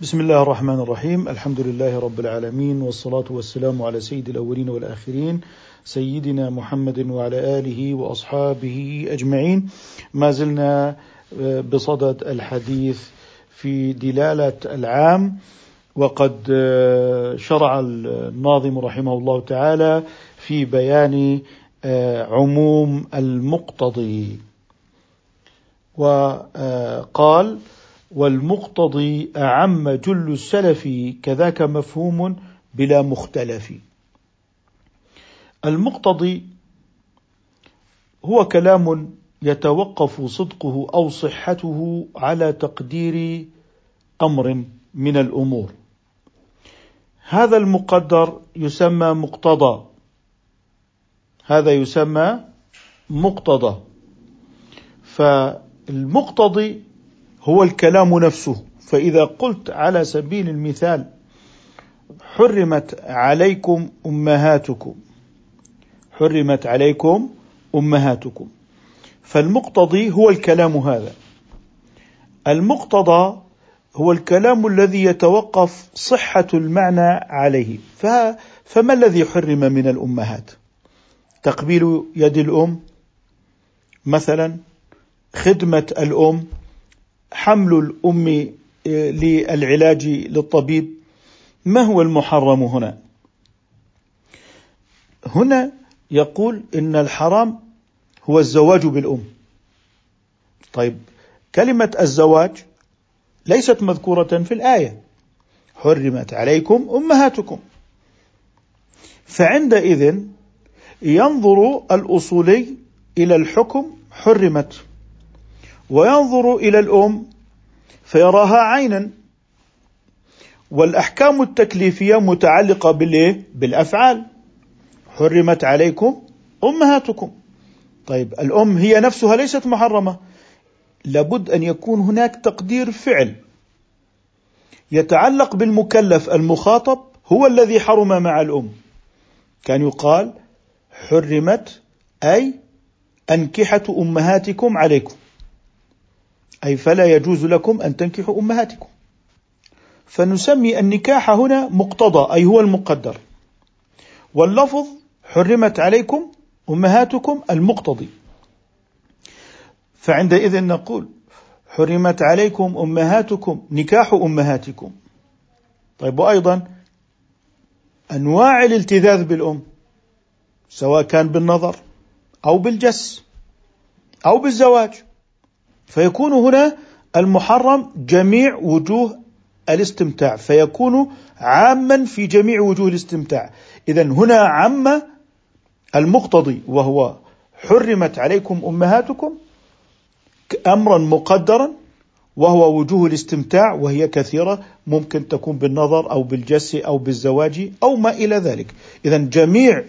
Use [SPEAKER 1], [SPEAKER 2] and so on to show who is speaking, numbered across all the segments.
[SPEAKER 1] بسم الله الرحمن الرحيم الحمد لله رب العالمين والصلاة والسلام على سيد الأولين والآخرين سيدنا محمد وعلى آله وأصحابه أجمعين ما زلنا بصدد الحديث في دلالة العام وقد شرع الناظم رحمه الله تعالى في بيان عموم المقتضي وقال والمقتضي أعم جل السلف كذاك مفهوم بلا مختلف. المقتضي هو كلام يتوقف صدقه أو صحته على تقدير أمر من الأمور. هذا المقدر يسمى مقتضى. هذا يسمى مقتضى. فالمقتضي هو الكلام نفسه. فإذا قلت على سبيل المثال حرمت عليكم أمهاتكم حرمت عليكم أمهاتكم. فالمقتضي هو الكلام هذا. المقتضى هو الكلام الذي يتوقف صحة المعنى عليه. فما الذي حرم من الأمهات؟ تقبيل يد الأم مثلا خدمة الأم حمل الأم آه، للعلاج للطبيب ما هو المحرم هنا؟ هنا يقول إن الحرام هو الزواج بالأم. طيب كلمة الزواج ليست مذكورة في الآية. حرمت عليكم أمهاتكم. فعندئذ ينظر الأصولي إلى الحكم حرمت وينظر إلى الأم فيراها عينا. والأحكام التكليفية متعلقة بالإيه؟ بالأفعال. حرمت عليكم أمهاتكم. طيب الأم هي نفسها ليست محرمة. لابد أن يكون هناك تقدير فعل. يتعلق بالمكلف المخاطب هو الذي حرم مع الأم. كان يقال حرمت أي أنكحة أمهاتكم عليكم. أي فلا يجوز لكم أن تنكحوا أمهاتكم. فنسمي النكاح هنا مقتضى أي هو المقدر. واللفظ حرمت عليكم أمهاتكم المقتضي. فعندئذ نقول حرمت عليكم أمهاتكم نكاح أمهاتكم. طيب وأيضا أنواع الالتذاذ بالأم سواء كان بالنظر أو بالجس أو بالزواج. فيكون هنا المحرم جميع وجوه الاستمتاع فيكون عاما في جميع وجوه الاستمتاع. اذا هنا عم المقتضي وهو حرمت عليكم أمهاتكم أمرا مقدرا وهو وجوه الاستمتاع وهي كثيرة ممكن تكون بالنظر أو بالجس أو بالزواج أو ما إلى ذلك. اذا جميع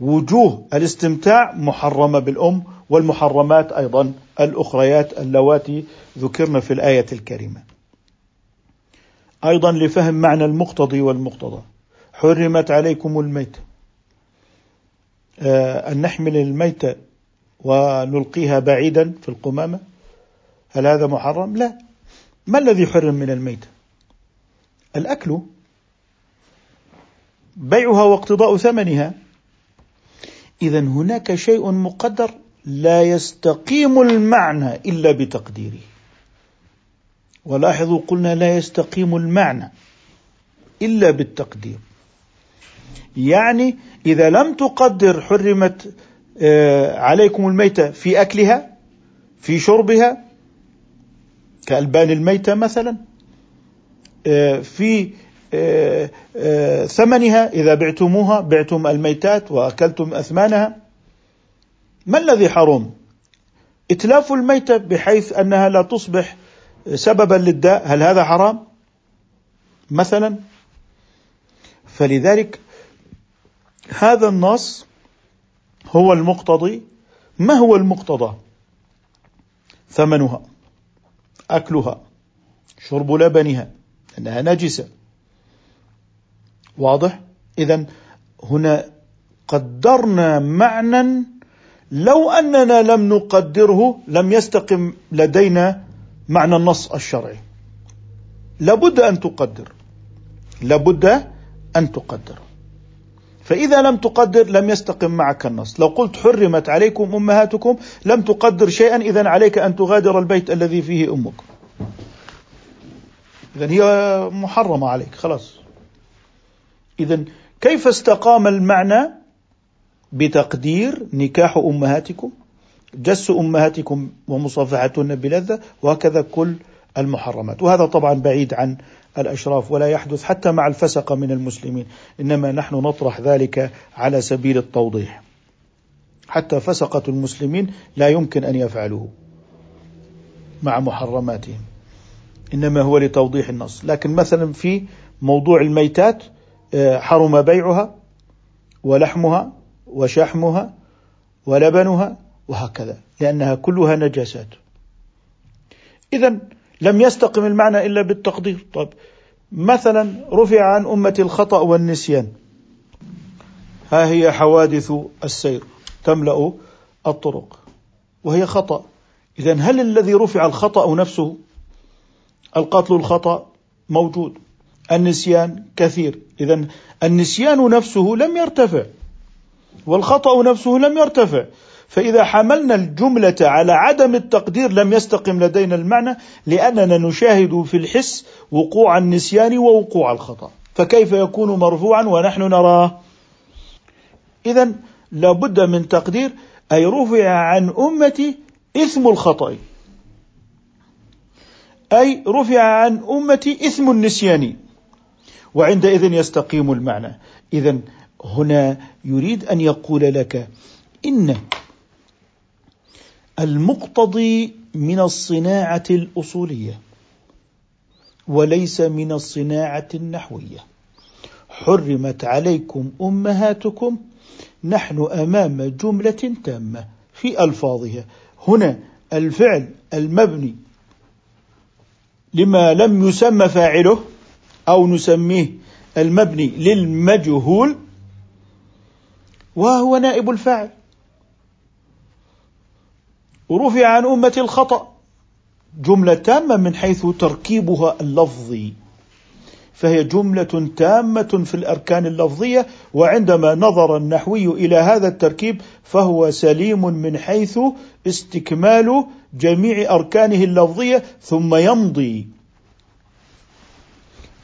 [SPEAKER 1] وجوه الاستمتاع محرمة بالأم والمحرمات أيضا الأخريات اللواتي ذكرن في الآية الكريمة. أيضا لفهم معنى المقتضي والمقتضى حرمت عليكم الميت آه، أن نحمل الميت ونلقيها بعيدا في القمامة هل هذا محرم؟ لا ما الذي حرم من الميت؟ الأكل بيعها واقتضاء ثمنها اذا هناك شيء مقدر لا يستقيم المعنى إلا بتقديره. ولاحظوا قلنا لا يستقيم المعنى إلا بالتقدير. يعني إذا لم تقدر حرمت آه، عليكم الميتة في أكلها في شربها كألبان الميتة مثلا آه، في آه، ثمنها إذا بعتموها بعتم الميتات وأكلتم أثمانها ما الذي حرم؟ إتلاف الميتة بحيث أنها لا تصبح سببا للداء، هل هذا حرام؟ مثلا فلذلك هذا النص هو المقتضي ما هو المقتضى؟ ثمنها أكلها شرب لبنها أنها نجسة واضح؟ اذا هنا قدرنا معنى لو أننا لم نقدره لم يستقم لدينا معنى النص الشرعي. لابد أن تقدر. لابد أن تقدر. فإذا لم تقدر لم يستقم معك النص. لو قلت حرمت عليكم أمهاتكم لم تقدر شيئا إذا عليك أن تغادر البيت الذي فيه أمك. إذا هي محرمة عليك خلاص. إذا كيف استقام المعنى؟ بتقدير نكاح أمهاتكم جس أمهاتكم ومصافحتهن بلذة وهكذا كل المحرمات. وهذا طبعا بعيد عن الأشراف ولا يحدث حتى مع الفسقه من المسلمين إنما نحن نطرح ذلك على سبيل التوضيح. حتى فسقة المسلمين لا يمكن أن يفعلوه مع محرماتهم إنما هو لتوضيح النص. لكن مثلا في موضوع الميتات آه، حرم بيعها ولحمها وشحمها ولبنها وهكذا لأنها كلها نجاسات. اذا لم يستقم المعنى إلا بالتقدير. طيب مثلا رفع عن أمة الخطأ والنسيان. ها هي حوادث السير تملأ الطرق وهي خطأ. اذا هل الذي رفع الخطأ نفسه القتل الخطأ موجود؟ النسيان كثير. اذا النسيان نفسه لم يرتفع. والخطأ نفسه لم يرتفع. فإذا حملنا الجملة على عدم التقدير لم يستقم لدينا المعنى لأننا نشاهد في الحس وقوع النسيان ووقوع الخطأ. فكيف يكون مرفوعا ونحن نراه؟ إذا لابد من تقدير أي رفع عن أمتي إثم الخطأ. أي رفع عن أمتي إثم النسيان. وعندئذ يستقيم المعنى. إذا هنا يريد أن يقول لك إن المقتضي من الصناعة الأصولية وليس من الصناعة النحوية. حرمت عليكم أمهاتكم نحن أمام جملة تامة في ألفاظها. هنا الفعل المبني لما لم يسمى فاعله أو نسميه المبني للمجهول وهو نائب الفاعل. ورفع عن أمة الخطأ. جملة تامة من حيث تركيبها اللفظي. فهي جملة تامة في الأركان اللفظية وعندما نظر النحوي إلى هذا التركيب فهو سليم من حيث استكمال جميع أركانه اللفظية ثم يمضي.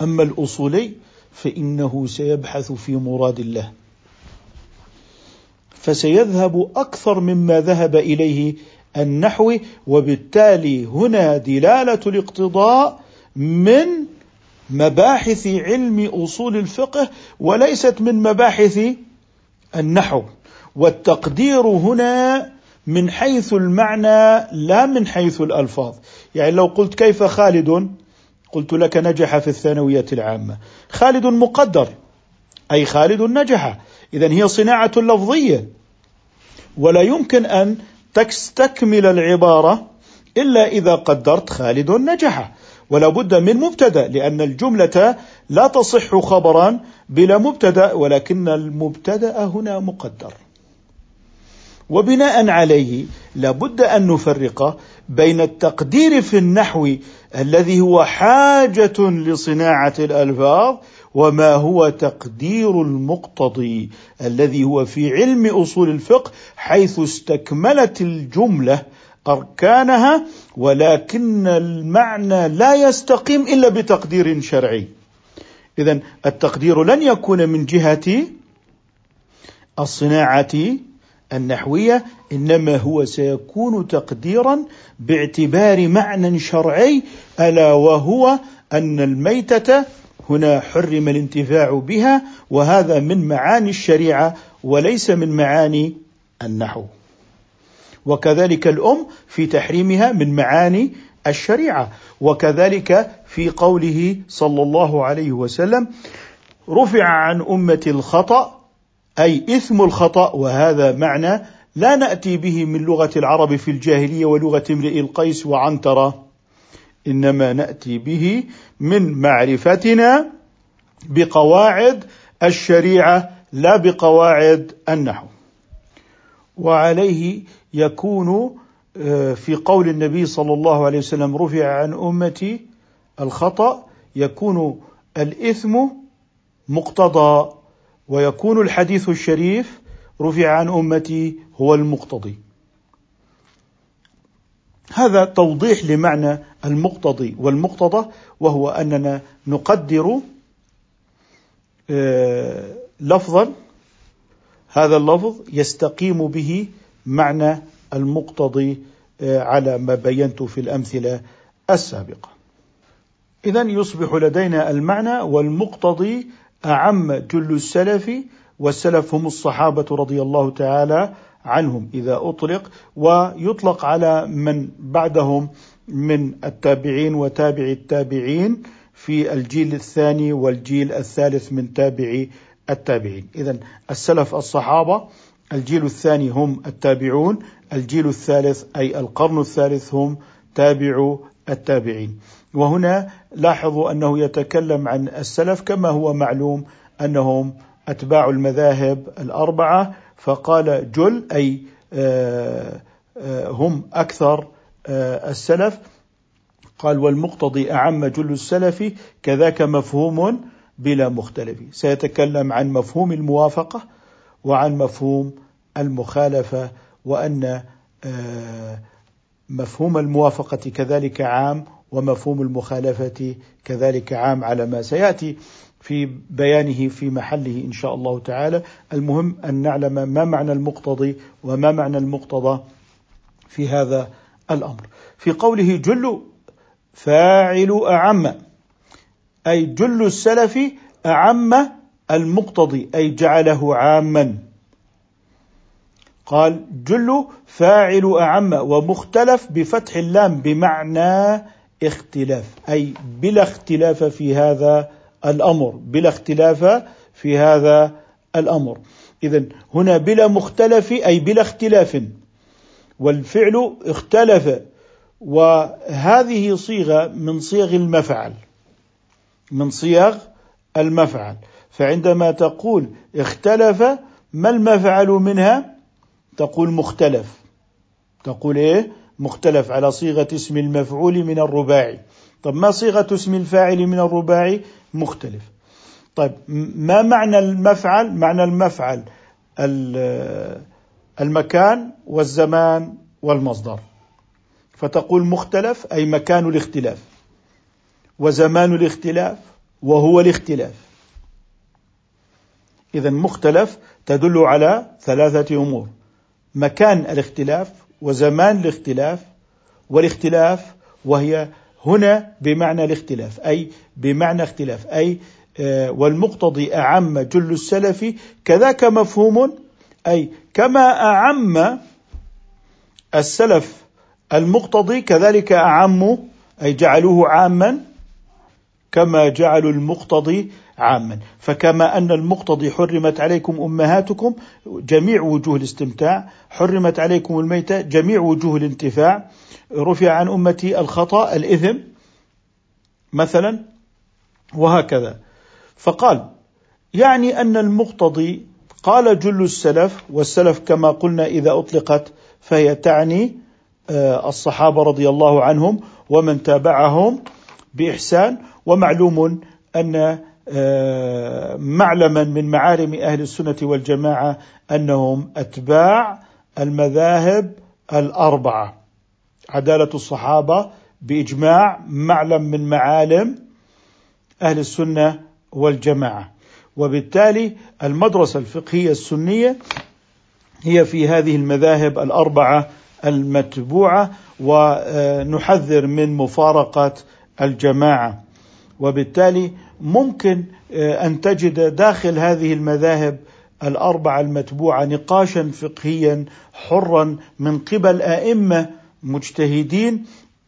[SPEAKER 1] أما الأصولي فإنه سيبحث في مراد الله. فسيذهب أكثر مما ذهب إليه النحو وبالتالي هنا دلالة الاقتضاء من مباحث علم أصول الفقه وليست من مباحث النحو. والتقدير هنا من حيث المعنى لا من حيث الألفاظ. يعني لو قلت كيف خالد؟ قلت لك نجح في الثانوية العامة. خالد مقدر أي خالد نجح. اذا هي صناعة لفظية. ولا يمكن أن تستكمل العبارة إلا إذا قدرت خالد نجح ولا بد من مبتدأ لأن الجملة لا تصح خبرا بلا مبتدأ ولكن المبتدأ هنا مقدر. وبناء عليه لابد أن نفرق بين التقدير في النحو الذي هو حاجة لصناعة الألفاظ وما هو تقدير المقتضي الذي هو في علم أصول الفقه حيث استكملت الجملة أركانها ولكن المعنى لا يستقيم إلا بتقدير شرعي. اذا التقدير لن يكون من جهة الصناعة النحوية إنما هو سيكون تقديرا باعتبار معنى شرعي ألا وهو أن الميتة هنا حرم الانتفاع بها وهذا من معاني الشريعة وليس من معاني النحو. وكذلك الأم في تحريمها من معاني الشريعة. وكذلك في قوله صلى الله عليه وسلم رفع عن أمة الخطأ أي إثم الخطأ وهذا معنى لا نأتي به من لغة العرب في الجاهلية ولغة امرئ القيس وعنترة. إنما نأتي به من معرفتنا بقواعد الشريعة لا بقواعد النحو. وعليه يكون آه، في قول النبي صلى الله عليه وسلم رفع عن أمتي الخطأ يكون الإثم مقتضى ويكون الحديث الشريف رفع عن أمتي هو المقتضي. هذا توضيح لمعنى المقتضي والمقتضى وهو أننا نقدر آه، لفظا هذا اللفظ يستقيم به معنى المقتضي آه، على ما بينت في الأمثلة السابقة. اذا يصبح لدينا المعنى والمقتضي أعم جل السلف والسلف هم الصحابة رضي الله تعالى عنهم إذا أطلق ويطلق على من بعدهم من التابعين وتابع التابعين في الجيل الثاني والجيل الثالث من تابعي التابعين. اذا السلف الصحابة الجيل الثاني هم التابعون الجيل الثالث أي القرن الثالث هم تابعو التابعين. وهنا لاحظوا أنه يتكلم عن السلف كما هو معلوم أنهم أتباع المذاهب الأربعة فقال جل أي آه، آه، هم أكثر آه، السلف. قال والمقتضي أعم جل السلف كذاك مفهوم بلا مختلف. سيتكلم عن مفهوم الموافقة وعن مفهوم المخالفة وأن مفهوم الموافقة كذلك عام ومفهوم المخالفة كذلك عام على ما سيأتي. في بيانه في محله إن شاء الله تعالى، المهم أن نعلم ما معنى المقتضي وما معنى المقتضى في هذا الأمر. في قوله جل فاعل أعم أي جل السلف أعم المقتضي أي جعله عاما. قال جل فاعل أعم ومختلف بفتح اللام بمعنى اختلاف أي بلا اختلاف في هذا الأمر بلا اختلاف في هذا الأمر. اذا هنا بلا مختلف أي بلا اختلاف. والفعل اختلف وهذه صيغة من صيغ المفعل من صيغ المفعل. فعندما تقول اختلف ما المفعل منها؟ تقول مختلف. تقول إيه؟ مختلف على صيغة اسم المفعول من الرباعي. طب ما صيغة اسم الفاعل من الرباعي؟ مختلف. طيب ما معنى المفعل؟ معنى المفعل المكان والزمان والمصدر. فتقول مختلف أي مكان الاختلاف. وزمان الاختلاف وهو الاختلاف. اذا مختلف تدل على ثلاثة أمور. مكان الاختلاف وزمان الاختلاف والاختلاف وهي هنا بمعنى الاختلاف أي بمعنى اختلاف أي آه، والمقتضي أعم جل السلف كذاك مفهوم أي كما أعم السلف المقتضي كذلك أعموا أي جعلوه عاما كما جعلوا المقتضي عاما. فكما أن المقتضي حرمت عليكم أمهاتكم جميع وجوه الاستمتاع حرمت عليكم الميتة جميع وجوه الانتفاع. رفع عن أمتي الخطأ الإثم مثلا وهكذا. فقال يعني أن المقتضي قال جل السلف والسلف كما قلنا إذا أطلقت فهي تعني آه، الصحابة رضي الله عنهم ومن تابعهم بإحسان ومعلوم أن آه، معلما من معالم أهل السنة والجماعة أنهم أتباع المذاهب الأربعة. عدالة الصحابة بإجماع معلم من معالم أهل السنة والجماعة. وبالتالي المدرسة الفقهية السنية هي في هذه المذاهب الأربعة المتبوعة ونحذر من مفارقة الجماعة. وبالتالي ممكن أن تجد داخل هذه المذاهب الأربعة المتبوعة نقاشا فقهيا حرا من قبل أئمة مجتهدين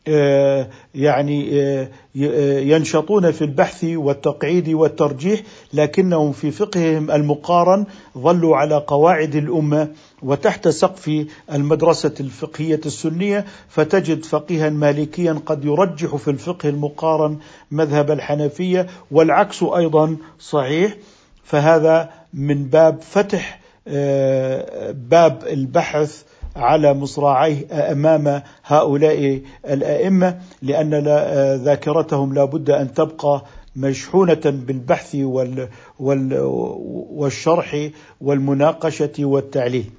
[SPEAKER 1] آه، يعني آه، آه، ينشطون في البحث والتقعيد والترجيح لكنهم في فقههم المقارن ظلوا على قواعد الأمة وتحت سقف المدرسة الفقهية السنية فتجد فقيها مالكيا قد يرجح في الفقه المقارن مذهب الحنفية والعكس أيضا صحيح. فهذا من باب فتح باب البحث على مصراعيه أمام هؤلاء الأئمة لأن ذاكرتهم لا بد أن تبقى مشحونة بالبحث وال وال والشرح والمناقشة والتعليل.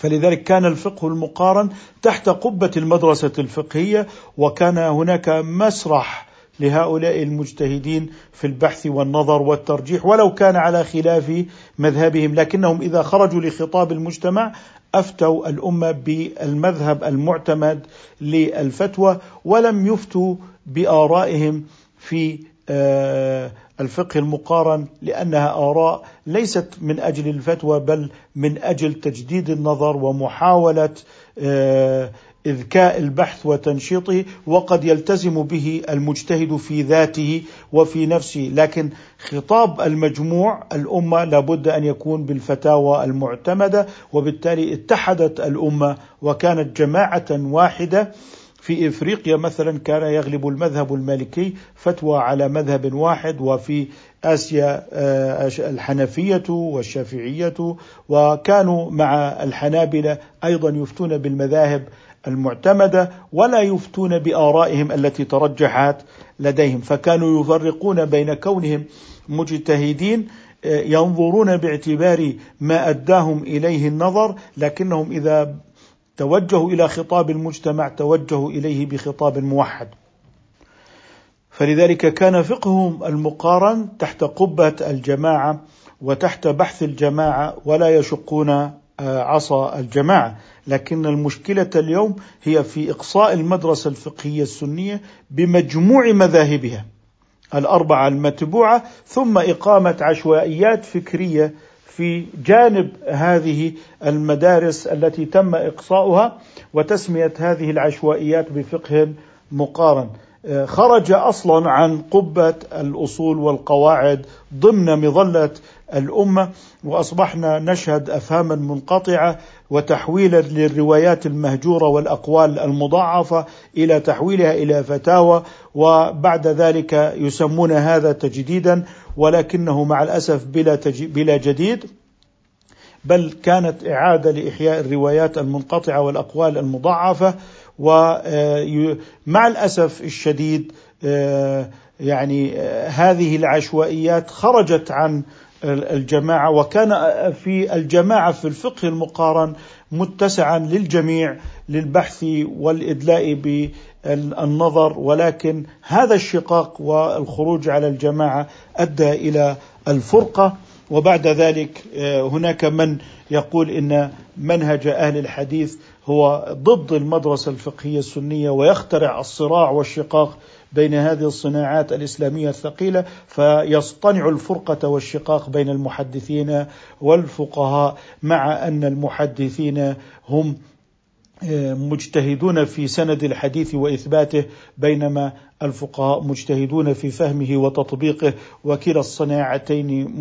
[SPEAKER 1] فلذلك كان الفقه المقارن تحت قبة المدرسة الفقهية وكان هناك مسرح لهؤلاء المجتهدين في البحث والنظر والترجيح ولو كان على خلاف مذهبهم لكنهم إذا خرجوا لخطاب المجتمع أفتوا الأمة بالمذهب المعتمد للفتوى ولم يفتوا بآرائهم في آه، الفقه المقارن لأنها آراء ليست من أجل الفتوى بل من أجل تجديد النظر ومحاولة آه، إذكاء البحث وتنشيطه وقد يلتزم به المجتهد في ذاته وفي نفسه. لكن خطاب المجموع الأمة لابد أن يكون بالفتاوى المعتمدة وبالتالي اتحدت الأمة وكانت جماعة واحدة في إفريقيا مثلا كان يغلب المذهب المالكي فتوى على مذهب واحد وفي آسيا آه، الحنفية والشافعية وكانوا مع الحنابلة أيضا يفتون بالمذاهب المعتمدة ولا يفتون بآرائهم التي ترجحت لديهم. فكانوا يفرقون بين كونهم مجتهدين آه، ينظرون باعتبار ما أداهم إليه النظر لكنهم إذا توجهوا إلى خطاب المجتمع توجهوا إليه بخطاب موحد. فلذلك كان فقههم المقارن تحت قبة الجماعة وتحت بحث الجماعة ولا يشقون آه، عصا الجماعة. لكن المشكلة اليوم هي في إقصاء المدرسة الفقهية السنية بمجموع مذاهبها. الأربعة المتبوعة ثم إقامة عشوائيات فكرية في جانب هذه المدارس التي تم إقصاؤها وتسمية هذه العشوائيات بفقه مقارن. خرج أصلا عن قبة الأصول والقواعد ضمن مظلة الأمة وأصبحنا نشهد افهاما منقطعة وتحويلا للروايات المهجورة والأقوال المضاعفة إلى تحويلها إلى فتاوى وبعد ذلك يسمون هذا تجديدا ولكنه مع الأسف بلا بلا جديد بل كانت إعادة لإحياء الروايات المنقطعة والأقوال المضاعفة ومع الأسف الشديد آه، يعني آه، هذه العشوائيات خرجت عن الجماعة وكان في الجماعة في الفقه المقارن متسعا للجميع للبحث والإدلاء بالنظر ولكن هذا الشقاق والخروج على الجماعة أدى إلى الفرقة. وبعد ذلك آه، هناك من يقول إن منهج أهل الحديث هو ضد المدرسة الفقهية السنية ويخترع الصراع والشقاق بين هذه الصناعات الإسلامية الثقيلة فيصطنع الفرقة والشقاق بين المحدثين والفقهاء مع أن المحدثين هم آه، مجتهدون في سند الحديث وإثباته بينما الفقهاء مجتهدون في فهمه وتطبيقه. وكلا الصناعتين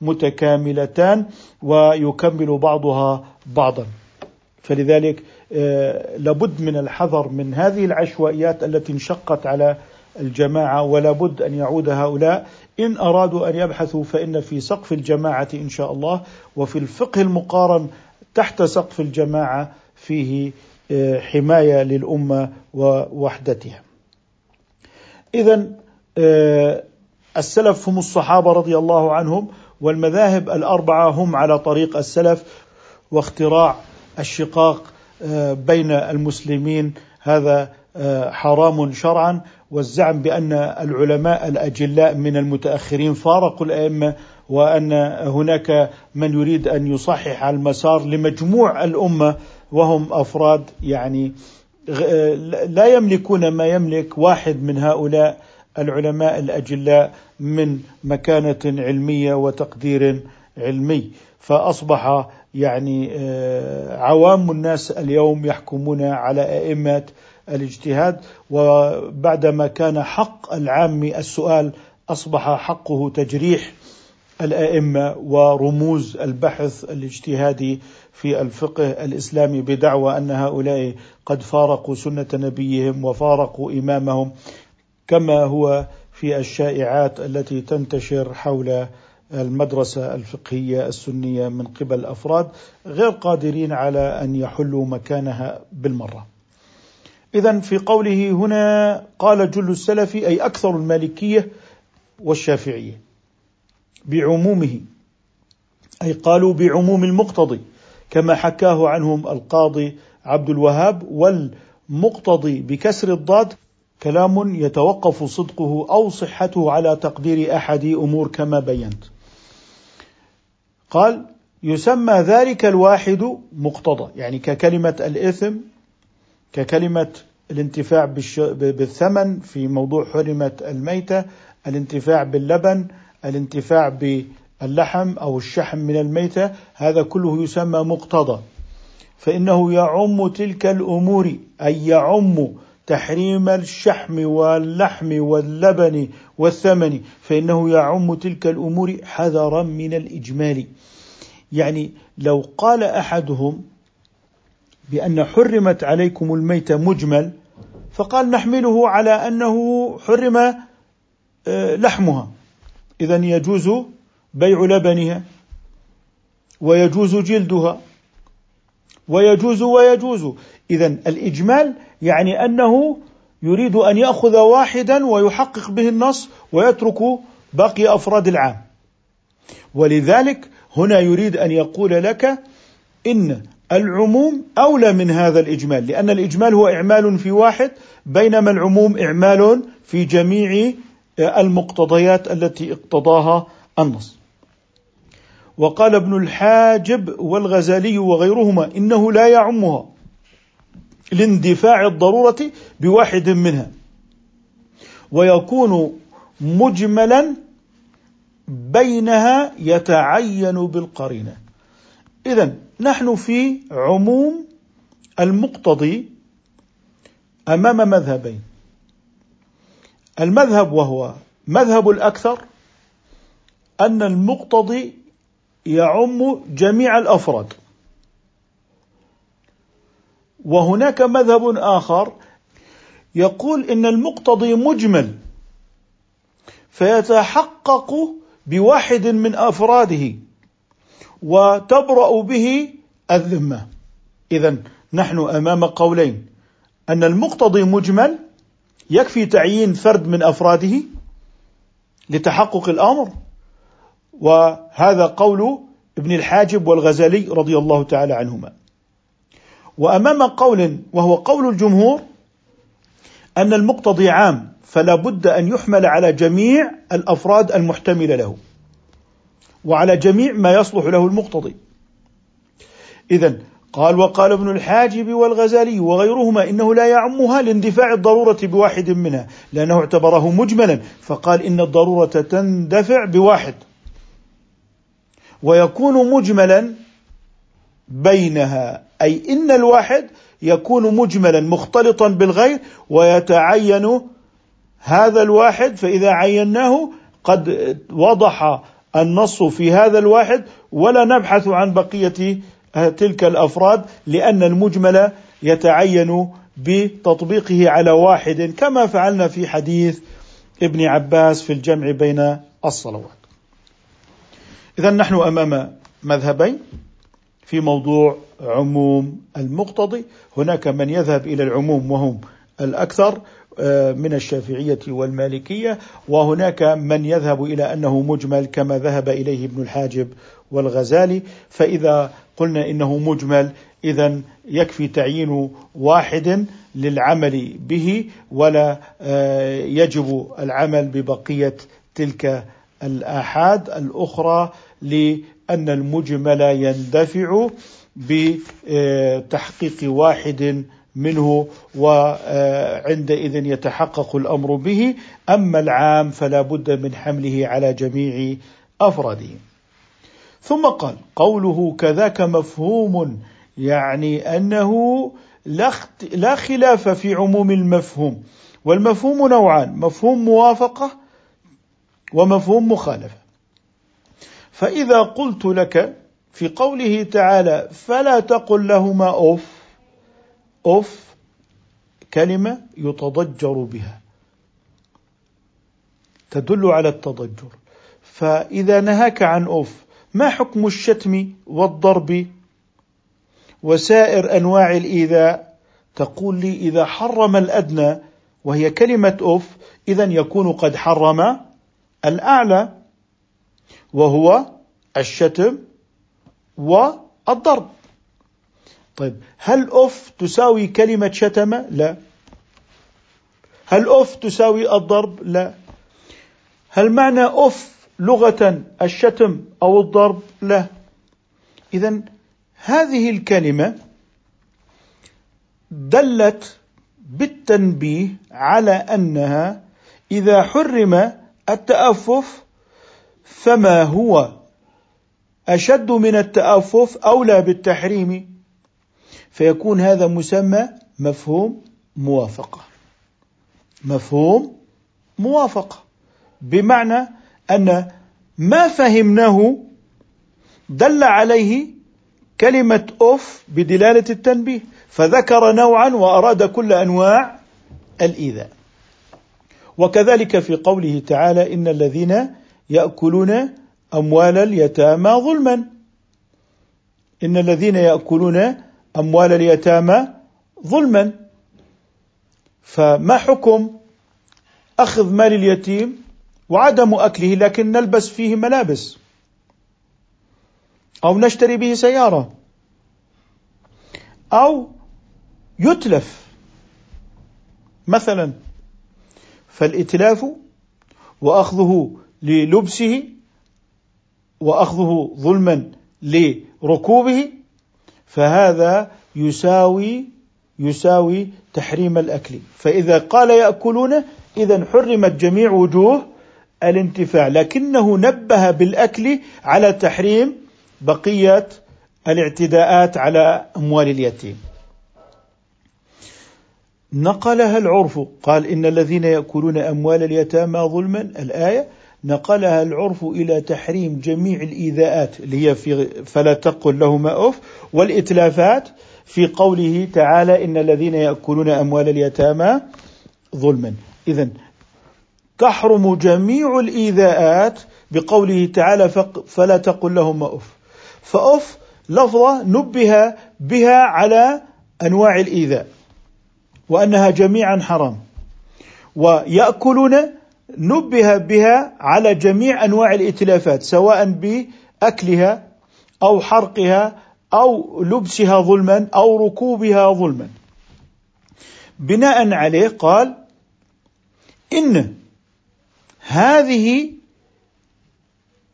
[SPEAKER 1] متكاملتان ويكمل بعضها بعضا. فلذلك لابد من الحذر من هذه العشوائيات التي انشقت على الجماعة ولا بد أن يعود هؤلاء إن أرادوا أن يبحثوا فإن في سقف الجماعة إن شاء الله وفي الفقه المقارن تحت سقف الجماعة فيه آه، حماية للأمة ووحدتها. إذا آه، السلف هم الصحابة رضي الله عنهم والمذاهب الأربعة هم على طريق السلف واختراع الشقاق آه، بين المسلمين هذا آه، حرام شرعا والزعم بأن العلماء الأجلاء من المتأخرين فارقوا الأئمة وأن هناك من يريد أن يصحح المسار لمجموع الأمة وهم أفراد يعني آه، لا يملكون ما يملك واحد من هؤلاء العلماء الأجلاء من مكانة علمية وتقدير علمي. فأصبح يعني آه، عوام الناس اليوم يحكمون على أئمة الاجتهاد. وبعدما كان حق العام السؤال أصبح حقه تجريح الأئمة ورموز البحث الاجتهادي في الفقه الإسلامي بدعوى أن هؤلاء قد فارقوا سنة نبيهم وفارقوا إمامهم كما هو في الشائعات التي تنتشر حول المدرسة الفقهية السنية من قبل أفراد غير قادرين على أن يحلوا مكانها بالمرة. إذا في قوله هنا قال جل السلف أي أكثر المالكية والشافعية بعمومه أي قالوا بعموم المقتضي كما حكاه عنهم القاضي عبد الوهاب والمقتضي بكسر الضاد كلام يتوقف صدقه أو صحته على تقدير أحد أمور كما بينت. قال يسمى ذلك الواحد مقتضى يعني ككلمة الإثم ككلمة الانتفاع بالثمن في موضوع حرمت الميتة، الانتفاع باللبن، الانتفاع باللحم أو الشحم من الميتة، هذا كله يسمى مقتضى. فإنه يعم تلك الأمور أي يعم تحريم الشحم واللحم واللبن والثمن فإنه يعم تلك الأمور حذرا من الإجمال. يعني لو قال أحدهم بأن حرمت عليكم الميتة مجمل فقال نحمله على أنه حرم آه، لحمها. إذا يجوز بيع لبنها ويجوز جلدها ويجوز ويجوز. إذا الإجمال يعني أنه يريد أن يأخذ واحدا ويحقق به النص ويترك باقي أفراد العام. ولذلك هنا يريد أن يقول لك إن العموم أولى من هذا الإجمال لأن الإجمال هو إعمال في واحد بينما العموم إعمال في جميع المقتضيات التي اقتضاها النص. وقال ابن الحاجب والغزالي وغيرهما إنه لا يعمها. لاندفاع الضرورة بواحد منها. ويكون مجملا بينها يتعين بالقرينة. اذا نحن في عموم المقتضي أمام مذهبين. المذهب وهو مذهب الأكثر أن المقتضي يعم جميع الأفراد. وهناك مذهب آخر يقول إن المقتضي مجمل فيتحقق بواحد من أفراده وتبرأ به الذمة. اذا نحن أمام قولين. أن المقتضي مجمل يكفي تعيين فرد من أفراده لتحقق الأمر وهذا قول ابن الحاجب والغزالي رضي الله تعالى عنهما. وأمام قول وهو قول الجمهور أن المقتضي عام فلا بد أن يحمل على جميع الأفراد المحتملة له وعلى جميع ما يصلح له المقتضي. اذا قال وقال ابن الحاجب والغزالي وغيرهما إنه لا يعمها لاندفاع الضرورة بواحد منها لأنه اعتبره مجملا فقال إن الضرورة تندفع بواحد ويكون مجملا بينها أي إن الواحد يكون مجملا مختلطا بالغير ويتعين هذا الواحد فإذا عيناه قد وضح النص في هذا الواحد ولا نبحث عن بقية تلك الأفراد لأن المجمل يتعين بتطبيقه على واحد كما فعلنا في حديث ابن عباس في الجمع بين الصلوات. اذا نحن أمام مذهبين في موضوع عموم المقتضي. هناك من يذهب إلى العموم وهم الأكثر آه، من الشافعية والمالكية وهناك من يذهب إلى أنه مجمل كما ذهب إليه ابن الحاجب والغزالي. فإذا قلنا إنه مجمل اذا يكفي تعيين واحد للعمل به ولا آه، يجب العمل ببقية تلك الآحاد الأخرى لأن المجمل يندفع بتحقيق واحد منه وعندئذ يتحقق الأمر به. أما العام فلا بد من حمله على جميع أفراده. ثم قال قوله كذاك مفهوم يعني أنه لا خلاف في عموم المفهوم. والمفهوم نوعان مفهوم موافقة ومفهوم مخالفة. فإذا قلت لك في قوله تعالى فلا تقل لهما أوف أوف كلمة يتضجر بها تدل على التضجر. فإذا نهاك عن أوف ما حكم الشتم والضرب وسائر أنواع الإيذاء؟ تقول لي إذا حرم الأدنى وهي كلمة أوف اذا يكون قد حرم الأعلى. وهو الشتم والضرب طيب هل أف تساوي كلمة شتم؟ لا هل أف تساوي الضرب؟ لا هل معنى أف لغة الشتم أو الضرب؟ لا إذا هذه الكلمة دلت بالتنبيه على أنها إذا حرم التأفف فما هو أشد من التأفف أولى بالتحريم؟ فيكون هذا مسمى مفهوم موافقة. مفهوم موافقة. بمعنى أن ما فهمناه دل عليه كلمة أوف بدلالة التنبيه فذكر نوعا وأراد كل أنواع الإيذاء. وكذلك في قوله تعالى إن الذين يأكلون أموال اليتامى ظلما. إن الذين يأكلون أموال اليتامى ظلما. فما حكم أخذ مال اليتيم وعدم أكله لكن نلبس فيه ملابس أو نشتري به سيارة أو يتلف؟ مثلا فالإتلاف وأخذه للبسه وأخذه ظلما لركوبه فهذا يساوي يساوي تحريم الأكل. فإذا قال يأكلون إذا حرمت جميع وجوه الانتفاع لكنه نبه بالأكل على تحريم بقية الاعتداءات على أموال اليتيم. نقلها العرف قال إن الذين يأكلون أموال اليتامى ظلما. الآية نقلها العرف إلى تحريم جميع الإيذاءات اللي هي في فلا تقل لهما أف والإتلافات في قوله تعالى إن الذين يأكلون أموال اليتامى ظلما. إذا تحرم جميع الإيذاءات بقوله تعالى فلا تقل لهما أف. فأف لفظة نبه بها على أنواع الإيذاء وأنها جميعا حرام. ويأكلون نبه بها على جميع أنواع الإتلافات سواء بأكلها أو حرقها أو لبسها ظلما أو ركوبها ظلما. بناء عليه قال إن هذه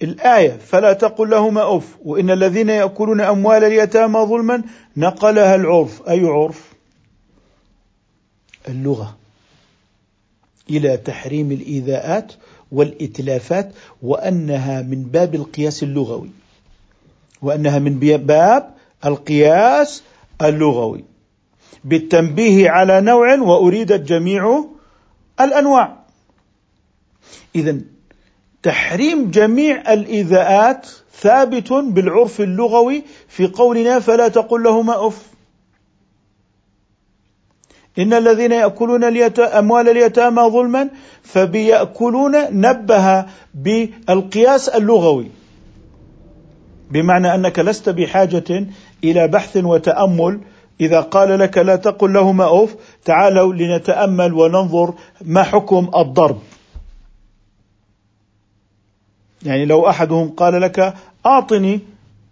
[SPEAKER 1] الآية فلا تقل لهما أف وإن الذين يأكلون أموال اليتامى ظلما نقلها العرف. أي عرف؟ اللغة. إلى تحريم الإيذاءات والإتلافات وأنها من باب القياس اللغوي. وأنها من باب القياس اللغوي. بالتنبيه على نوع واريدت جميع الأنواع. اذا تحريم جميع الإيذاءات ثابت بالعرف اللغوي في قولنا فلا تقل لهما أف. إن الذين يأكلون أموال اليتامى ظلما فبيأكلون نبه بالقياس اللغوي. بمعنى أنك لست بحاجة إلى بحث وتأمل. إذا قال لك لا تقل لهما أوف تعالوا لنتأمل وننظر ما حكم الضرب. يعني لو أحدهم قال لك أعطني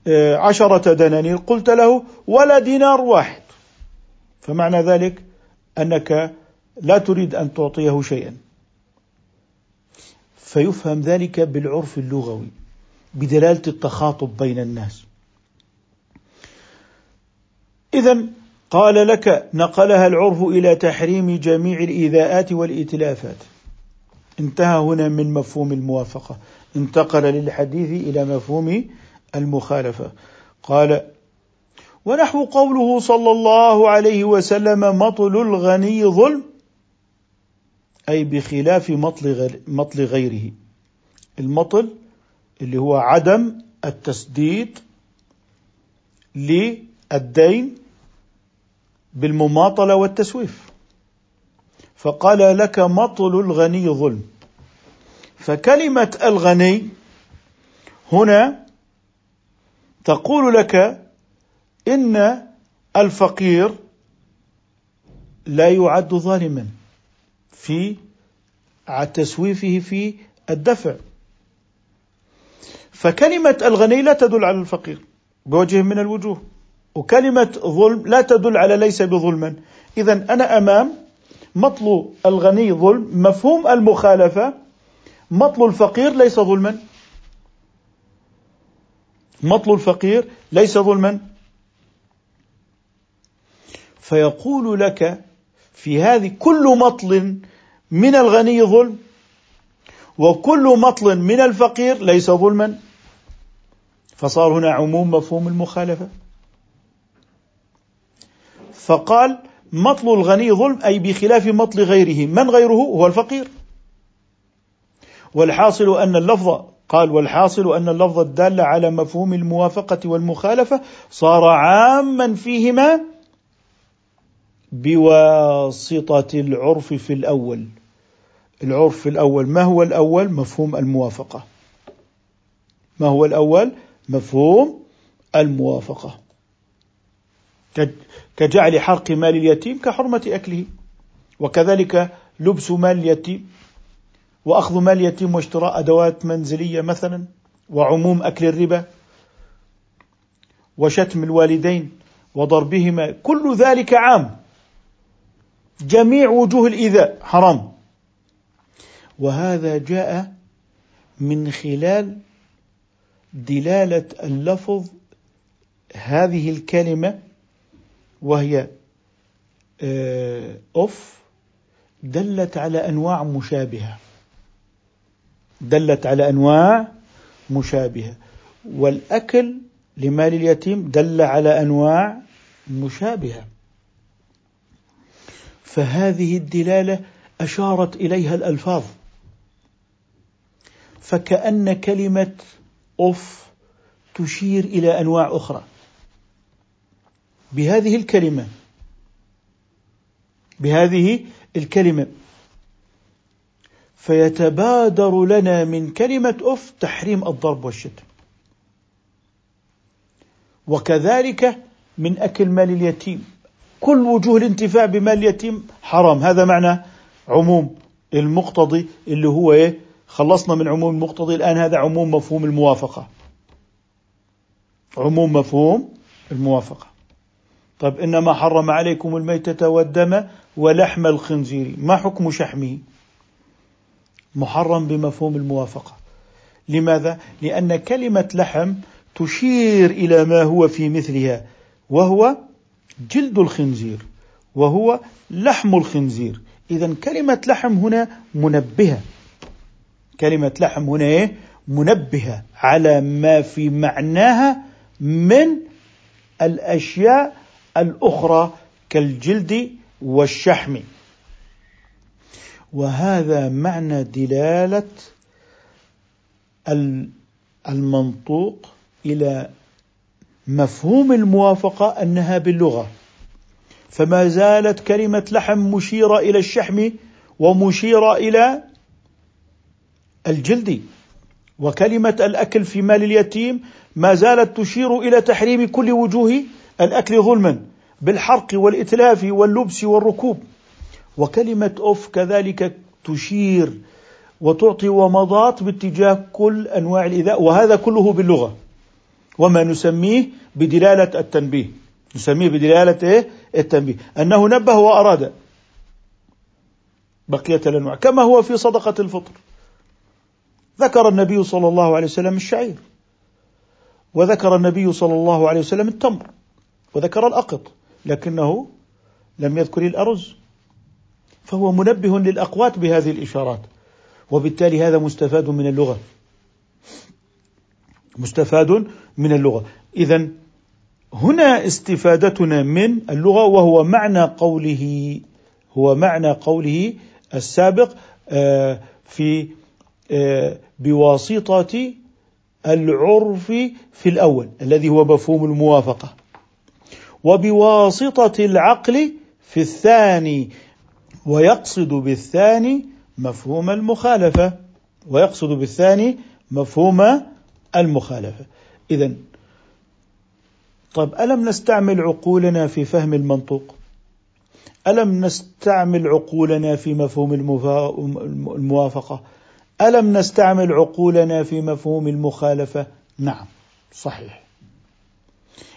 [SPEAKER 1] آه، عشرة دنانير قلت له ولا دينار واحد. فمعنى ذلك أنك لا تريد أن تعطيه شيئا. فيفهم ذلك بالعرف اللغوي بدلالة التخاطب بين الناس. اذا قال لك نقلها العرف إلى تحريم جميع الإيذاءات والائتلافات انتهى هنا من مفهوم الموافقة. انتقل للحديث إلى مفهوم المخالفة. قال ونحو قوله صلى الله عليه وسلم مطل الغني ظلم أي بخلاف مطل غيره. المطل اللي هو عدم التسديد للدين بالمماطلة والتسويف. فقال لك مطل الغني ظلم. فكلمة الغني هنا تقول لك إن الفقير لا يعد ظالما في تسويفه في الدفع. فكلمة الغني لا تدل على الفقير بوجه من الوجوه وكلمة ظلم لا تدل على ليس بظلما. إذا أنا أمام مطل الغني ظلم مفهوم المخالفة مطل الفقير ليس ظلما. مطل الفقير ليس ظلما. فيقول لك في هذه كل مطل من الغني ظلم وكل مطل من الفقير ليس ظلما. فصار هنا عموم مفهوم المخالفة. فقال مطل الغني ظلم أي بخلاف مطل غيره من غيره؟ هو الفقير. والحاصل أن اللفظ قال والحاصل أن اللفظ الدال على مفهوم الموافقة والمخالفة صار عاما فيهما بواسطة العرف في الأول. العرف في الأول ما هو الأول؟ مفهوم الموافقة. ما هو الأول؟ مفهوم الموافقة. كجعل حرق مال اليتيم كحرمة أكله. وكذلك لبس مال اليتيم. وأخذ مال اليتيم واشتراء أدوات منزلية مثلا. وعموم أكل الربا. وشتم الوالدين وضربهما. كل ذلك عام. جميع وجوه الايذاء حرام. وهذا جاء من خلال دلالة اللفظ هذه الكلمة وهي آه، أف دلت على أنواع مشابهة. دلت على أنواع مشابهة. والأكل لمال اليتيم دل على أنواع مشابهة. فهذه الدلالة أشارت إليها الألفاظ. فكأن كلمة أف تشير إلى أنواع أخرى. بهذه الكلمة بهذه الكلمة فيتبادر لنا من كلمة أف تحريم الضرب والشتم. وكذلك من أكل مال اليتيم. كل وجوه الانتفاع بمال اليتيم حرام. هذا معنى عموم المقتضي اللي هو إيه؟ خلصنا من عموم المقتضي. الآن هذا عموم مفهوم الموافقة. عموم مفهوم الموافقة. طيب إنما حرم عليكم الميتة والدم ولحم الخنزير. ما حكم شحمه؟ محرم بمفهوم الموافقة. لماذا؟ لأن كلمة لحم تشير إلى ما هو في مثلها وهو جلد الخنزير وهو لحم الخنزير. إذا كلمة لحم هنا منبهة. كلمة لحم هنا إيه؟ منبهة على ما في معناها من الأشياء الأخرى كالجلد والشحم. وهذا معنى دلالة المنطوق إلى مفهوم الموافقة أنها باللغة. فما زالت كلمة لحم مشيرة إلى الشحم ومشيرة إلى الجلد. وكلمة الأكل في مال اليتيم ما زالت تشير إلى تحريم كل وجوه الأكل ظلما بالحرق والإتلاف واللبس والركوب. وكلمة أوف كذلك تشير وتعطي ومضات باتجاه كل أنواع الإيذاء وهذا كله باللغة. وما نسميه بدلالة التنبيه. نسميه بدلالة إيه؟ التنبيه. أنه نبه وأراد بقية الأنواع كما هو في صدقة الفطر. ذكر النبي صلى الله عليه وسلم الشعير وذكر النبي صلى الله عليه وسلم التمر وذكر الأقط لكنه لم يذكر الأرز. فهو منبه للأقوات بهذه الإشارات وبالتالي هذا مستفاد من اللغة. مستفاد من اللغة. إذا هنا استفادتنا من اللغة وهو معنى قوله هو معنى قوله السابق آه، في آه، بواسطة العرف في الأول الذي هو مفهوم الموافقة. وبواسطة العقل في الثاني ويقصد بالثاني مفهوم المخالفة. ويقصد بالثاني مفهوم المخالفة. إذا طيب ألم نستعمل عقولنا في فهم المنطوق؟ ألم نستعمل عقولنا في مفهوم الموافقة؟ ألم نستعمل عقولنا في مفهوم المخالفة؟ نعم صحيح.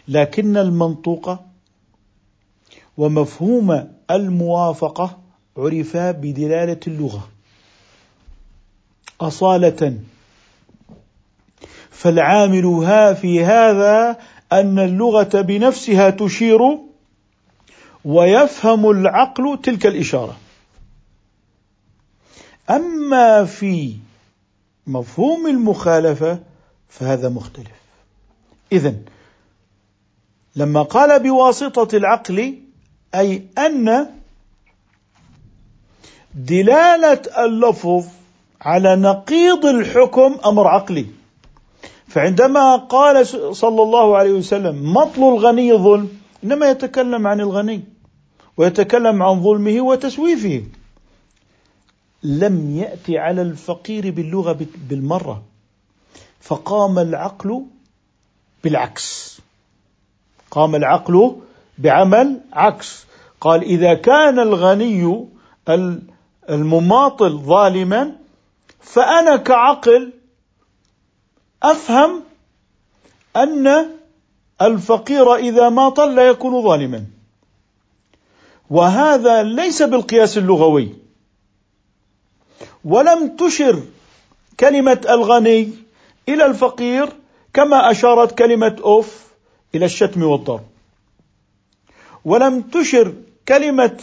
[SPEAKER 1] لكن المنطوق ومفهوم الموافقة عرفا بدلالة اللغة. أصالة فالعامل ها في هذا أن اللغة بنفسها تشير ويفهم العقل تلك الإشارة. أما في مفهوم المخالفة فهذا مختلف. اذا لما قال بواسطة العقل أي أن دلالة اللفظ على نقيض الحكم أمر عقلي. فعندما قال صلى الله عليه وسلم مطل الغني ظلم إنما يتكلم عن الغني ويتكلم عن ظلمه وتسويفه. لم يأتي على الفقير باللغة بالمرة فقام العقل بالعكس. قام العقل بعمل عكس. قال إذا كان الغني المماطل ظالما فأنا كعقل أفهم أن الفقير إذا ماطل لا يكون ظالما. وهذا ليس بالقياس اللغوي. ولم تشر كلمة الغني إلى الفقير كما أشارت كلمة أوف إلى الشتم والضرب. ولم تشر كلمة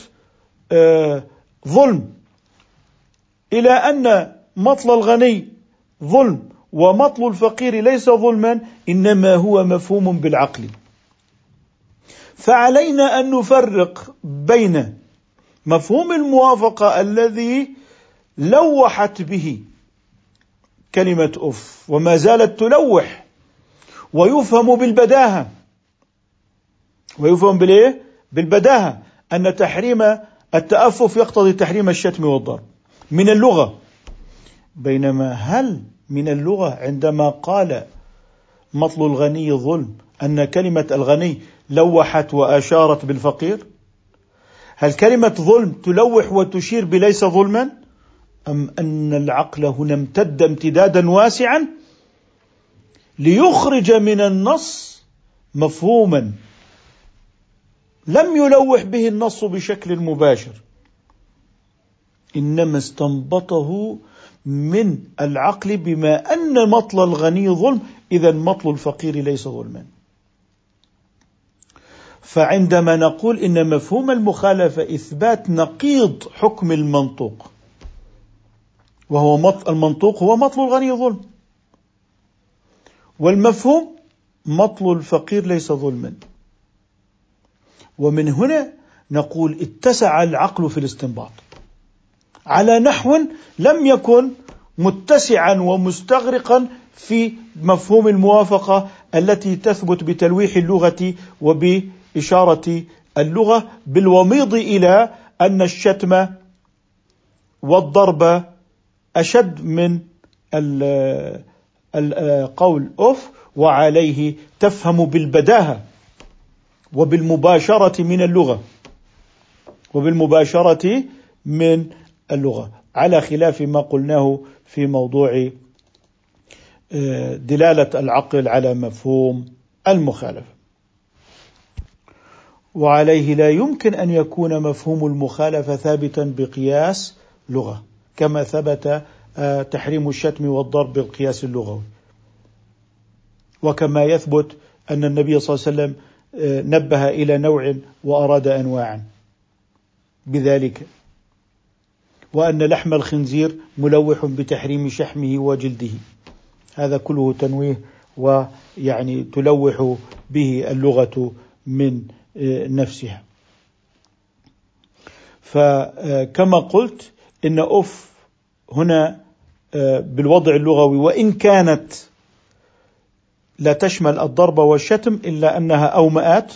[SPEAKER 1] آه ظلم إلى أن مطل الغني ظلم ومطل الفقير ليس ظلما إنما هو مفهوم بالعقل. فعلينا أن نفرق بين مفهوم الموافقة الذي لوحت به كلمة أف وما زالت تلوح ويفهم بالبداهة. ويفهم بالإيه؟ بالبداهة أن تحريم التأفف يقتضي تحريم الشتم والضرب. من اللغة بينما هل من اللغة عندما قال مطل الغني ظلم أن كلمة الغني لوحت وأشارت بالفقير؟ هل كلمة ظلم تلوح وتشير بليس ظلما؟ أم أن العقل هنا امتد امتدادا واسعا ليخرج من النص مفهوما لم يلوح به النص بشكل مباشر إنما استنبطه من العقل بما أن مطل الغني ظلم اذا مطل الفقير ليس ظلما. فعندما نقول إن مفهوم المخالفة إثبات نقيض حكم المنطوق وهو مط المنطوق هو مطل الغني ظلم. والمفهوم مطل الفقير ليس ظلما. ومن هنا نقول اتسع العقل في الاستنباط. على نحو لم يكن متسعا ومستغرقا في مفهوم الموافقة التي تثبت بتلويح اللغة وبإشارة اللغة بالوميض إلى أن الشتم والضرب أشد من القول أوف وعليه تفهم بالبداهة وبالمباشرة من اللغة وبالمباشرة من اللغة. على خلاف ما قلناه في موضوع آه، دلالة العقل على مفهوم المخالفة. وعليه لا يمكن أن يكون مفهوم المخالفة ثابتا بقياس لغة كما ثبت آه، تحريم الشتم والضرب بالقياس اللغوي. وكما يثبت أن النبي صلى الله عليه وسلم آه، نبه إلى نوع وأراد أنواعا. بذلك وأن لحم الخنزير ملوح بتحريم شحمه وجلده. هذا كله تنويه ويعني تلوح به اللغة من آه، نفسها. فكما قلت إن أف هنا آه، بالوضع اللغوي وإن كانت لا تشمل الضرب والشتم إلا أنها أومأت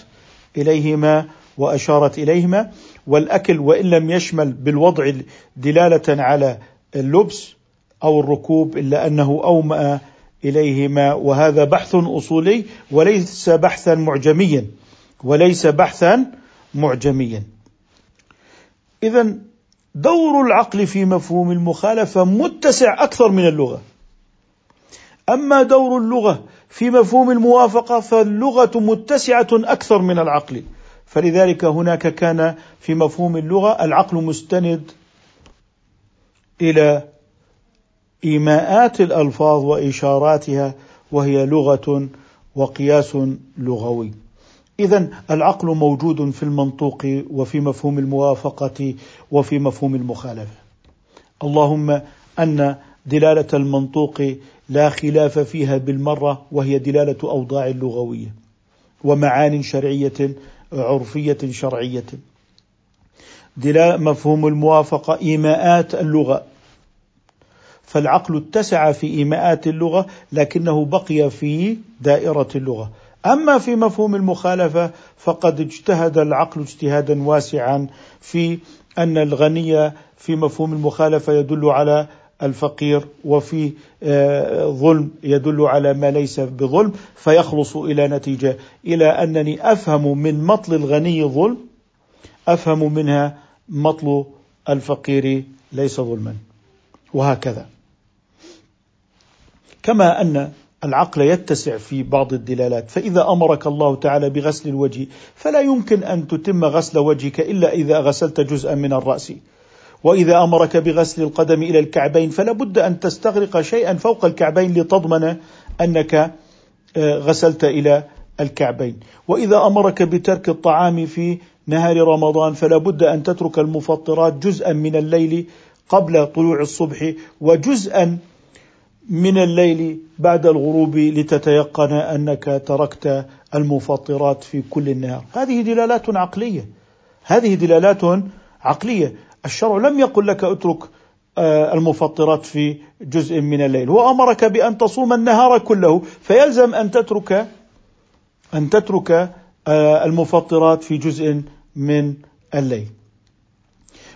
[SPEAKER 1] إليهما وأشارت إليهما والأكل وإن لم يشمل بالوضع دلالة على اللبس أو الركوب إلا أنه أومأ إليهما. وهذا بحث أصولي وليس بحثا دور العقل في مفهوم المخالفة متسع أكثر من اللغة. أما دور اللغة في مفهوم الموافقة فاللغة متسعة أكثر من العقل. فلذلك هناك كان في مفهوم اللغة العقل مستند إلى إيماءات الألفاظ وإشاراتها وهي لغة وقياس لغوي إذا العقل موجود في المنطوق وفي مفهوم الموافقة وفي مفهوم المخالفة. اللهم أن دلالة المنطوق لا خلاف فيها بالمرة وهي دلالة أوضاع لغوية ومعان شرعية عرفية شرعية. دلالة مفهوم الموافقة إيماءات اللغة فالعقل اتسع في إيماءات اللغة لكنه بقي في دائرة اللغة أما في مفهوم المخالفة فقد اجتهد العقل اجتهادا واسعا في أن الغني في مفهوم المخالفة يدل على الفقير وفي ظلم يدل على ما ليس بظلم فيخلص إلى نتيجة. إلى أنني أفهم من مطل الغني ظلم أفهم منها مطل الفقير ليس ظلما. وهكذا. كما أن العقل يتسع في بعض الدلالات فإذا أمرك الله تعالى بغسل الوجه فلا يمكن أن تتم غسل وجهك إلا إذا غسلت جزءا من الرأس. وإذا أمرك بغسل القدم إلى الكعبين فلا بد أن تستغرق شيئا فوق الكعبين لتضمن أنك آه، غسلت إلى الكعبين. وإذا أمرك بترك الطعام في نهار رمضان فلا بد أن تترك المفطرات جزءا من الليل قبل طلوع الصبح وجزءا من الليل بعد الغروب لتتيقن أنك تركت المفطرات في كل النهار، هذه دلالات عقلية. هذه دلالات عقلية، الشرع لم يقل لك اترك آه، المفطرات في جزء من الليل، هو أمرك بأن تصوم النهار كله، فيلزم أن تترك أن تترك آه، المفطرات في جزء من الليل.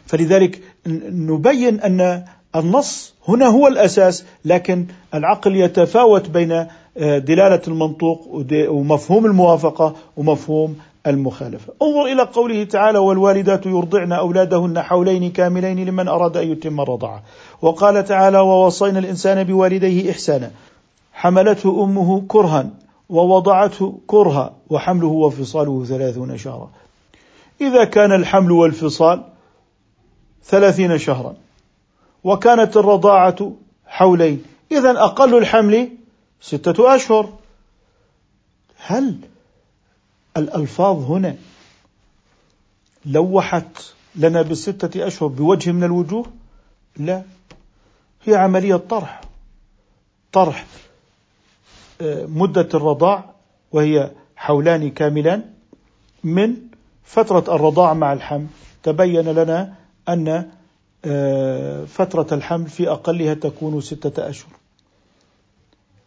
[SPEAKER 1] فلذلك نبين أن النص هنا هو الأساس لكن العقل يتفاوت بين آه، دلالة المنطوق ومفهوم الموافقة ومفهوم المخالفة. انظر إلى قوله تعالى: والوالدات يرضعن أولادهن حولين كاملين لمن أراد أن يتم الرضاعه. وقال تعالى: ووصينا الإنسان بوالديه إحسانا. حملته أمه كرها ووضعته كرها وحمله وفصاله ثلاثون شهرا. إذا كان الحمل والفصال ثلاثين شهرا وكانت الرضاعة حولين إذا أقل الحمل ستة أشهر هل الألفاظ هنا لوحت لنا بالستة أشهر بوجه من الوجوه؟ لا. هي عملية طرح. طرح آه، مدة الرضاع وهي حولان كاملان من فترة الرضاع مع الحمل. تبين لنا أن آه، فترة الحمل في أقلها تكون ستة أشهر.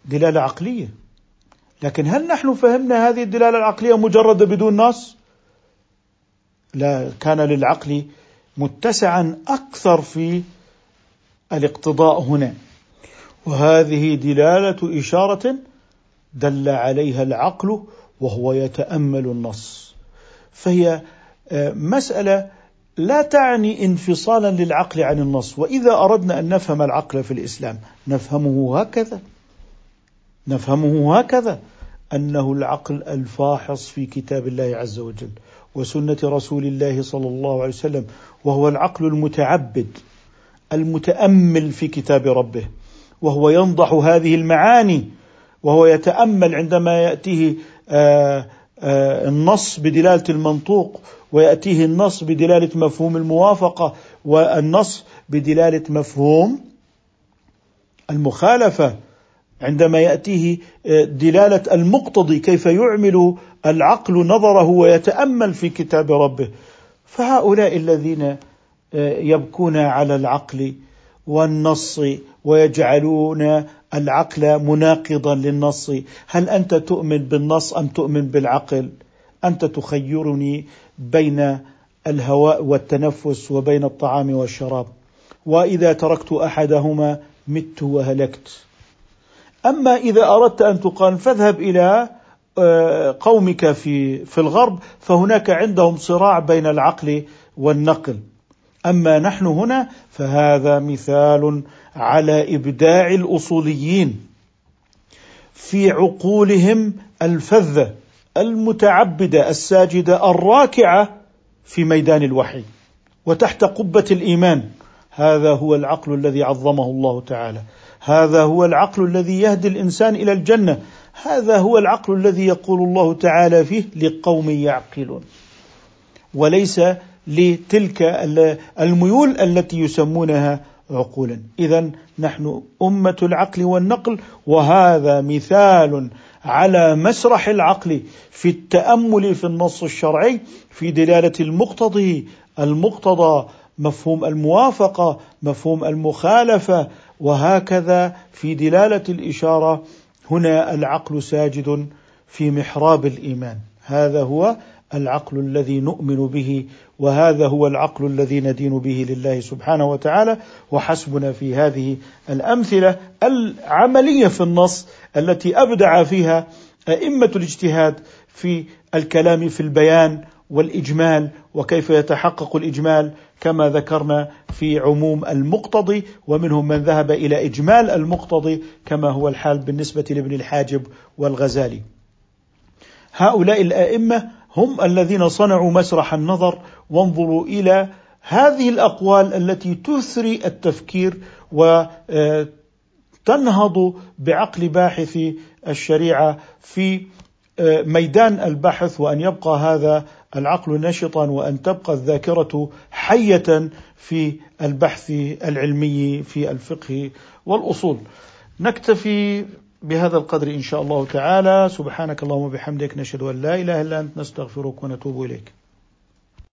[SPEAKER 1] دلالة عقلية. لكن هل نحن فهمنا هذه الدلالة العقلية مجردة بدون نص؟ لا كان للعقل متسعا أكثر في الاقتضاء هنا. وهذه دلالة إشارة دل عليها العقل وهو يتأمل النص. فهي آه، مسألة لا تعني انفصالا للعقل عن النص. وإذا أردنا أن نفهم العقل في الإسلام نفهمه هكذا. نفهمه هكذا أنه العقل الفاحص في كتاب الله عز وجل وسنة رسول الله صلى الله عليه وسلم وهو العقل المتعبد المتأمل في كتاب ربه وهو ينضح هذه المعاني وهو يتأمل عندما يأتيه آه آه النص بدلالة المنطوق ويأتيه النص بدلالة مفهوم الموافقة والنص بدلالة مفهوم المخالفة. عندما يأتيه آه، دلالة المقتضي كيف يعمل العقل نظره ويتأمل في كتاب ربه. فهؤلاء الذين آه، يبكون على العقل والنص ويجعلون العقل مناقضا للنص. هل أنت تؤمن بالنص أم تؤمن بالعقل؟ أنت تخيرني بين الهواء والتنفس وبين الطعام والشراب. وإذا تركت أحدهما مت وهلكت. أما إذا أردت أن تقال فاذهب إلى آه، قومك في في الغرب فهناك عندهم صراع بين العقل والنقل. أما نحن هنا فهذا مثال على إبداع الأصوليين في عقولهم الفذة المتعبدة الساجدة الراكعة في ميدان الوحي وتحت قبة الإيمان. هذا هو العقل الذي عظمه الله تعالى. هذا هو العقل الذي يهدي الإنسان إلى الجنة. هذا هو العقل الذي يقول الله تعالى فيه لقوم يعقلون. وليس لتلك الميول التي يسمونها عقولا. اذا نحن أمة العقل والنقل وهذا مثال على مسرح العقل في التأمل في النص الشرعي في دلالة المقتضي المقتضى مفهوم الموافقة مفهوم المخالفة وهكذا في دلالة الإشارة هنا العقل ساجد في محراب الإيمان. هذا هو العقل الذي نؤمن به وهذا هو العقل الذي ندين به لله سبحانه وتعالى. وحسبنا في هذه الأمثلة العملية في النص التي أبدع فيها أئمة الاجتهاد في الكلام في البيان والإجمال وكيف يتحقق الإجمال كما ذكرنا في عموم المقتضي ومنهم من ذهب إلى إجمال المقتضي كما هو الحال بالنسبة لابن الحاجب والغزالي. هؤلاء الأئمة هم الذين صنعوا مسرح النظر وانظروا إلى هذه الأقوال التي تثري التفكير وتنهض بعقل باحث الشريعة في ميدان البحث وأن يبقى هذا العقل نشطا وأن تبقى الذاكرة حية في البحث العلمي في الفقه والأصول. نكتفي بهذا القدر إن شاء الله تعالى، سبحانك اللهم وبحمدك نشهد أن لا إله إلا أنت نستغفرك ونتوب إليك.